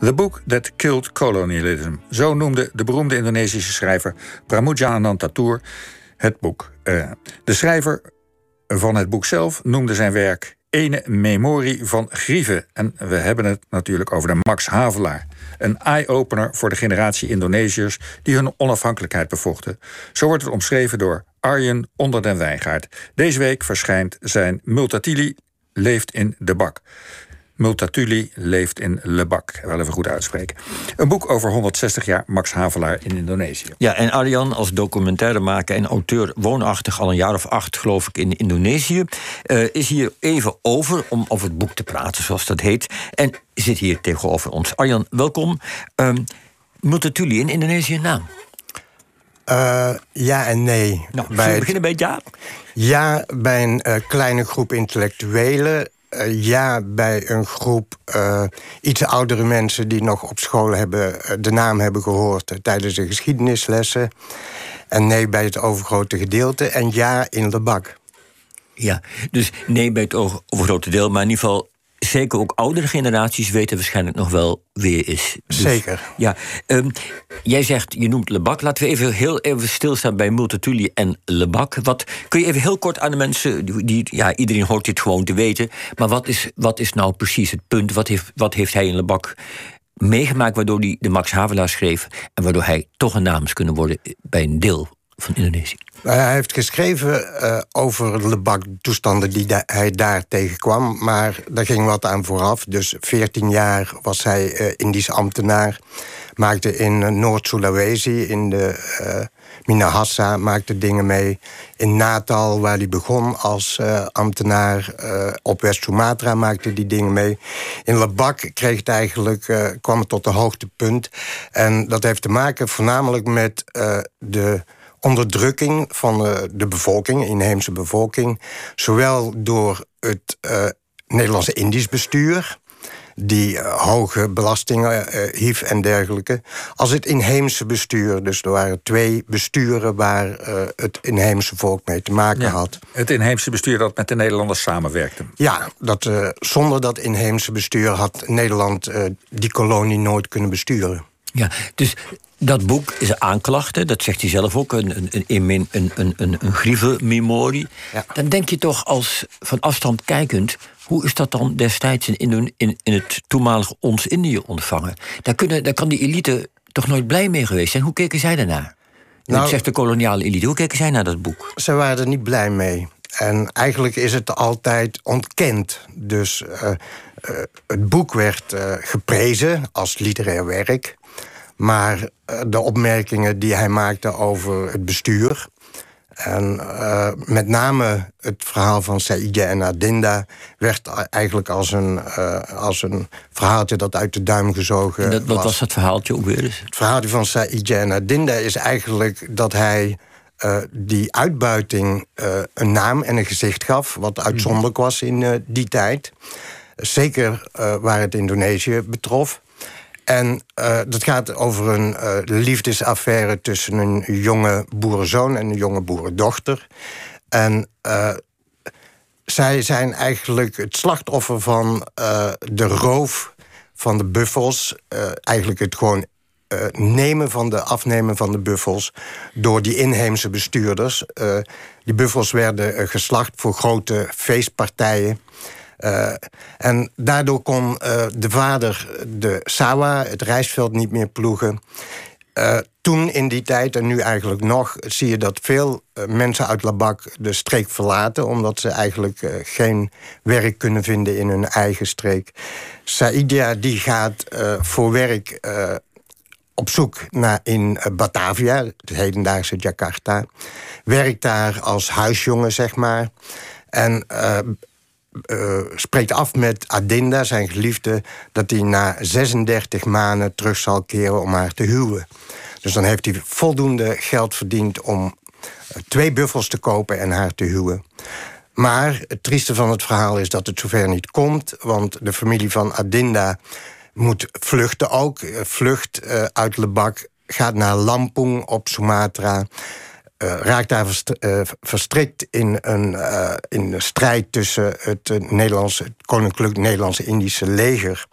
The Book That Killed Colonialism. Zo noemde de beroemde Indonesische schrijver Pramuja Anantatur het boek. Uh, de schrijver van het boek zelf noemde zijn werk Ene Memorie van Grieven. En we hebben het natuurlijk over de Max Havelaar. Een eye-opener voor de generatie Indonesiërs die hun onafhankelijkheid bevochten. Zo wordt het omschreven door Arjen Onder den Wijngaard. Deze week verschijnt zijn Multatili leeft in de bak. Multatuli leeft in Lebak. Wel even goed uitspreken. Een boek over 160 jaar Max Havelaar in Indonesië. Ja, en Arjan als documentairemaker en auteur woonachtig al een jaar of acht, geloof ik, in Indonesië. Uh, is hier even over om over het boek te praten, zoals dat heet. En zit hier tegenover ons. Arjan, welkom. Um, Multatuli in Indonesië naam? Uh, ja en nee. Nou, bij we beginnen bij het ja? Ja, bij een uh, kleine groep intellectuelen uh, ja bij een groep uh, iets oudere mensen die nog op school hebben, uh, de naam hebben gehoord tijdens de geschiedenislessen. En nee bij het overgrote gedeelte. En ja in de bak. Ja, dus nee bij het overgrote deel, maar in ieder geval zeker ook oudere generaties weten waarschijnlijk nog wel wie is. Dus, Zeker. Ja, um, jij zegt, je noemt Lebak. Laten we even heel even stilstaan bij Multatuli en Lebak. Wat, kun je even heel kort aan de mensen, die, ja, iedereen hoort dit gewoon te weten, maar wat is, wat is nou precies het punt? Wat heeft, wat heeft hij in Lebak meegemaakt waardoor hij de Max Havelaar schreef en waardoor hij toch een naam is kunnen worden bij een deel van Indonesië? Nou, hij heeft geschreven uh, over Lebak-toestanden die hij daar tegenkwam. Maar daar ging wat aan vooraf. Dus 14 jaar was hij uh, Indisch ambtenaar. Maakte in Noord-Sulawesi, in de Minahassa, maakte dingen mee. In Natal, waar hij begon als ambtenaar. op West-Sumatra maakte hij dingen mee. In Lebak kreeg het eigenlijk, kwam het tot een hoogtepunt. En dat heeft te maken voornamelijk met de onderdrukking van de, eh, de bevolking, de inheemse bevolking. Zowel door het uh, Nederlandse Indisch bestuur die uh, hoge belastingen uh, hief en dergelijke. Als het inheemse bestuur. Dus er waren twee besturen waar uh, het inheemse volk mee te maken ja, had. Het inheemse bestuur dat met de Nederlanders samenwerkte. Ja, dat, zonder dat inheemse bestuur had Nederland die kolonie nooit kunnen besturen. Ja, dus dat boek is aanklachten, dat zegt hij zelf ook, een, een, een, een, een, een, een grieve memorie. Ja. Dan denk je toch als van afstand kijkend, hoe is dat dan destijds in, in, in het toenmalige ons-Indië ontvangen? Daar, kunnen, daar kan die elite toch nooit blij mee geweest zijn. Hoe keken zij daarnaar? Nou, dat zegt de koloniale elite. Hoe keken zij naar dat boek? Ze waren er niet blij mee. En eigenlijk is het altijd ontkend. Dus uh, uh, het boek werd uh, geprezen als literair werk. Maar eh, de opmerkingen die hij maakte over het bestuur. En uh, met name het verhaal van Saïdje en Adinda werd eigenlijk als een, uh, als een verhaaltje dat uit de duim gezogen en dat, Wat was het verhaaltje ook weer eens? Het verhaaltje van Saïdje en Adinda is eigenlijk dat hij uh, die uitbuiting een naam en een gezicht gaf, wat uitzonderlijk was in die tijd. Zeker waar het Indonesië betrof. En uh, dat gaat over een uh, liefdesaffaire tussen een jonge boerenzoon en een jonge boerendochter. En uh, zij zijn eigenlijk het slachtoffer van de roof van de buffels. eigenlijk het gewoon nemen van de afnemen van de buffels door die inheemse bestuurders. die buffels werden geslacht voor grote feestpartijen. Uh, en daardoor kon uh, de vader de Sawa, het rijstveld, niet meer ploegen. Uh, toen in die tijd, en nu eigenlijk nog, zie je dat veel mensen uit Labak de streek verlaten, omdat ze eigenlijk geen werk kunnen vinden in hun eigen streek. Saidia die gaat voor werk op zoek naar in Batavia, het hedendaagse Jakarta. Werkt daar als huisjongen, zeg maar. En uh, spreekt af met Adinda, zijn geliefde, dat hij na 36 maanden terug zal keren om haar te huwen. Dus dan heeft hij voldoende geld verdiend om uh, twee buffels te kopen en haar te huwen. Maar het trieste van het verhaal is dat het zover niet komt, want de familie van Adinda moet vluchten ook. Uh, vlucht uit Lebak, gaat naar Lampung op Sumatra. Raakt daar verstrikt in een, in een strijd tussen het, Nederlandse, het Koninklijk Nederlandse-Indische leger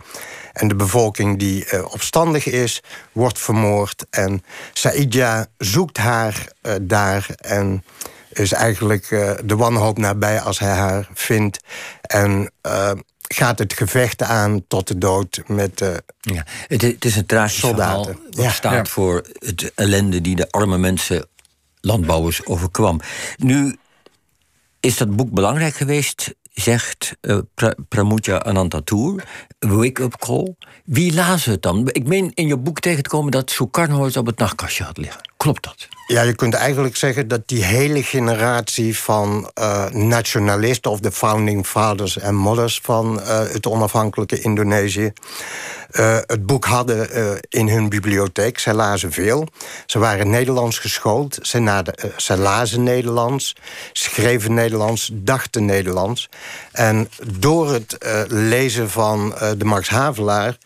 en de bevolking die opstandig is, wordt vermoord. En Saidja zoekt haar daar en is eigenlijk de wanhoop nabij als hij haar vindt. En gaat het gevecht aan tot de dood met uh, ja, het, het, is een tragisch soldaten. verhaal. Het ja. staat voor het ellende die de arme mensen, landbouwers, overkwam. Nu is dat boek belangrijk geweest, zegt uh, pra Pramudja Anantatour. Wake-up call. Wie las het dan? Ik meen in je boek tegen te komen dat Sukarno het op het nachtkastje had liggen. Klopt dat? Ja, je kunt eigenlijk zeggen dat die hele generatie van uh, nationalisten... of de founding fathers en mothers van uh, het onafhankelijke Indonesië... Uh, het boek hadden in hun bibliotheek. Zij lazen veel. Ze waren Nederlands geschoold. Ze, ze lazen Nederlands, schreven Nederlands, dachten Nederlands. En door het lezen van de Max Havelaar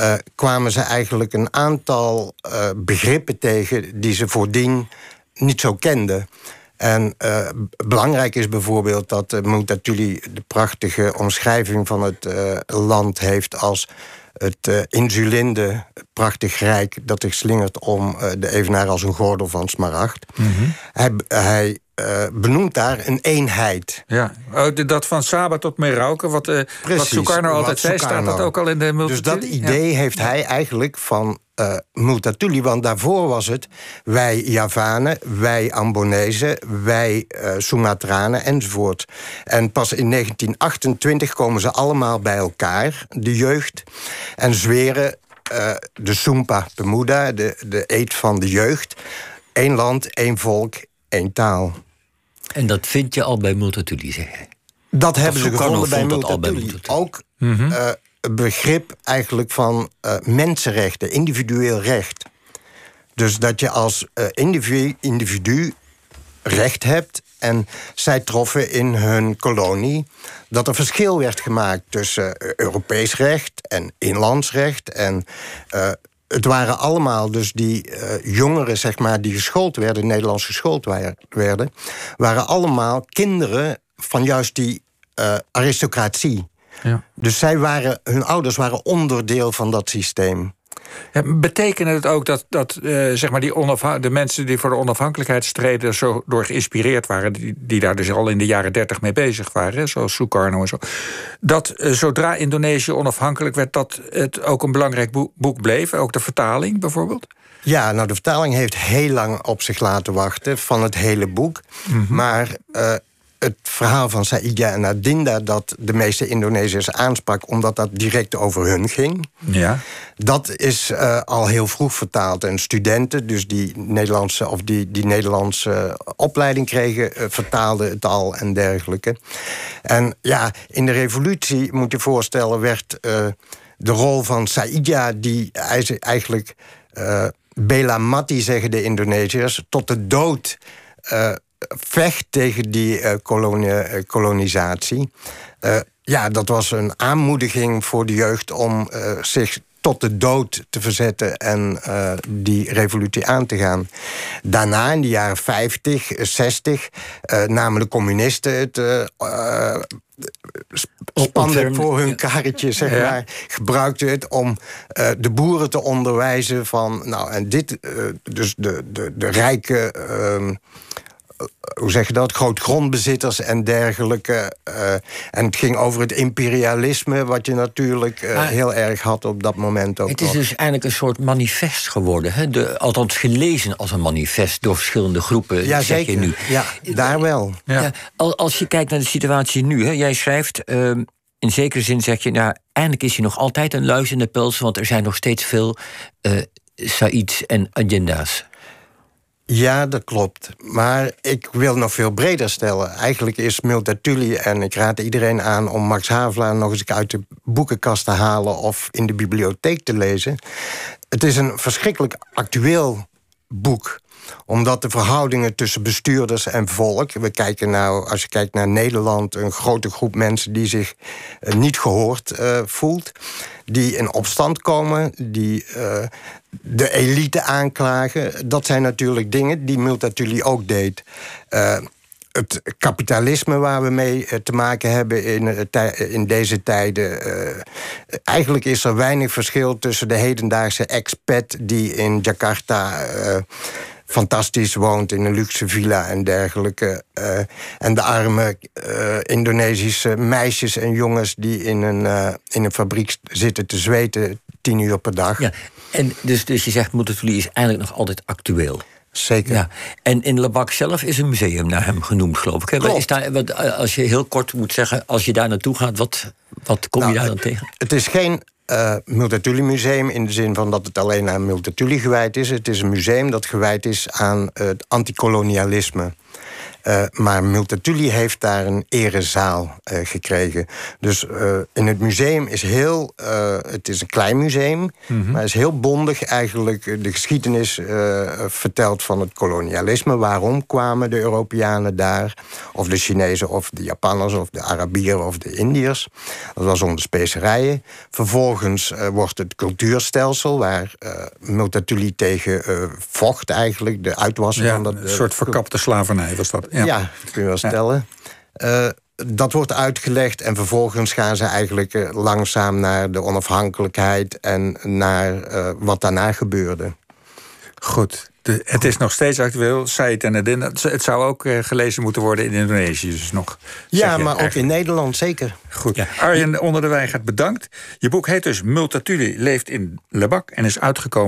uh, kwamen ze eigenlijk een aantal uh, begrippen tegen die ze voordien niet zo kenden. En uh, belangrijk is bijvoorbeeld dat uh, de prachtige omschrijving van het land heeft als het insulinde, prachtig rijk dat zich slingert om de evenaar als een gordel van smaragd. Mm -hmm. Hij, hij uh, benoemt daar een eenheid. Ja, oh, dat van Saba tot Merauke, wat, uh, wat Sukarno altijd zei, staat dat ook al in de Multatuli? Dus dat idee heeft hij eigenlijk van uh, Multatuli, want daarvoor was het wij Javanen, wij Ambonezen, wij uh, Sumatranen enzovoort. En pas in 1928 komen ze allemaal bij elkaar, de jeugd, en zweren uh, de Sumpa Pemuda, de, de eed van de jeugd. Één land, één volk, één taal. En dat vind je al bij Multatuli, zeg je? Dat hebben ze gevonden bij Multatuli. Ook mm begrip eigenlijk van uh, mensenrechten, individueel recht. Dus dat je als uh, individu, individu recht hebt. En zij troffen in hun kolonie dat er verschil werd gemaakt tussen Europees recht en inlands recht. En uh, het waren allemaal dus die uh, jongeren, zeg maar, die geschoold werden, Nederlands geschoold werden, waren allemaal kinderen van juist die uh, aristocratie. Ja. Dus zij waren, hun ouders waren onderdeel van dat systeem. Ja, betekent het ook dat, dat uh, zeg maar die de mensen die voor de onafhankelijkheid streden... zo door geïnspireerd waren, die, die daar dus al in de jaren dertig mee bezig waren... zoals Sukarno en zo... dat uh, zodra Indonesië onafhankelijk werd... dat het ook een belangrijk boek bleef, ook de vertaling bijvoorbeeld? Ja, nou de vertaling heeft heel lang op zich laten wachten van het hele boek. Mm -hmm. Maar uh, het verhaal van Saïdja en Adinda... dat de meeste Indonesiërs aansprak... omdat dat direct over hun ging. Ja. Dat is uh, al heel vroeg vertaald. En studenten, dus die Nederlandse, of die, die Nederlandse opleiding kregen... Uh, vertaalden het al en dergelijke. En ja, in de revolutie, moet je voorstellen... werd uh, de rol van Saïdja, die eigenlijk... Bela Mati, zeggen de Indonesiërs, tot de dood vecht tegen die uh, kolonisatie. Uh, ja, dat was een aanmoediging voor de jeugd om zich tot de dood te verzetten en uh, die revolutie aan te gaan. Daarna, in de jaren 50, 60, uh, namen de communisten het uh, spanden voor hun karretje, zeg ja. maar. Gebruikten het om de boeren te onderwijzen van... nou, en dit, dus de, de, de rijke ehm, hoe zeg je dat, grootgrondbezitters en dergelijke. Uh, en het ging over het imperialisme, wat je natuurlijk uh, heel erg had op dat moment ook. Het is nog. dus eigenlijk een soort manifest geworden, hè? De, althans gelezen als een manifest door verschillende groepen. Ja, zeg zeker. Je nu. Ja, daar wel. Ja. Ja, als je kijkt naar de situatie nu, hè, jij schrijft. Uh, in zekere zin zeg je, nou, eigenlijk is hij nog altijd een luis in de pels, want er zijn nog steeds veel uh, Saïds en agenda's. Ja, dat klopt. Maar ik wil nog veel breder stellen. Eigenlijk is Multatuli, en ik raad iedereen aan om Max Havelaar nog eens uit de boekenkast te halen of in de bibliotheek te lezen. Het is een verschrikkelijk actueel boek. omdat de verhoudingen tussen bestuurders en volk. We kijken nou, als je kijkt naar Nederland, een grote groep mensen die zich eh, niet gehoord uh, voelt. Die in opstand komen, die uh, de elite aanklagen. Dat zijn natuurlijk dingen die Multatuli ook deed het kapitalisme waar we mee eh, te maken hebben in, eh, in deze tijden. Eigenlijk is er weinig verschil tussen de hedendaagse expat die in Jakarta. Fantastisch woont in een luxe villa en dergelijke. Uh, en de arme uh, Indonesische meisjes en jongens die in een, uh, in een fabriek zitten te zweten tien uur per dag. Ja, en dus, dus je zegt, Multatuli is eigenlijk nog altijd actueel. Zeker. Ja. En in Lebak zelf is een museum naar hem genoemd, geloof ik. Is daar, wat, als je heel kort moet zeggen, als je daar naartoe gaat, wat, wat kom je nou, daar dan tegen? Het is geen uh, Multatuli Museum in de zin van dat het alleen aan Multatuli gewijd is. Het is een museum dat gewijd is aan het antikolonialisme. Uh, maar Multatuli heeft daar een erezaal uh, gekregen. Dus uh, in het museum is heel... het is een klein museum, mm -hmm. maar is heel bondig eigenlijk de geschiedenis verteld van het kolonialisme. Waarom kwamen de Europeanen daar? Of de Chinezen, of de Japanners, of de Arabieren, of de Indiërs. Dat was om de specerijen. Vervolgens wordt het cultuurstelsel, waar Multatuli tegen vocht eigenlijk, de uitwassen ja, van dat... Een soort verkapte slavernij was Ja, ja kun je wel stellen. Uh, dat wordt uitgelegd en vervolgens gaan ze eigenlijk uh, langzaam naar de onafhankelijkheid en naar uh, wat daarna gebeurde. Goed. De, het is nog steeds actueel. Said en Adin. Het zou ook gelezen moeten worden in Indonesië. Dus nog, ja, maar ook in Nederland zeker. Goed. Ja. Arjen Onder de Weigert, bedankt. Je boek heet dus Multatuli leeft in Lebak en is uitgekomen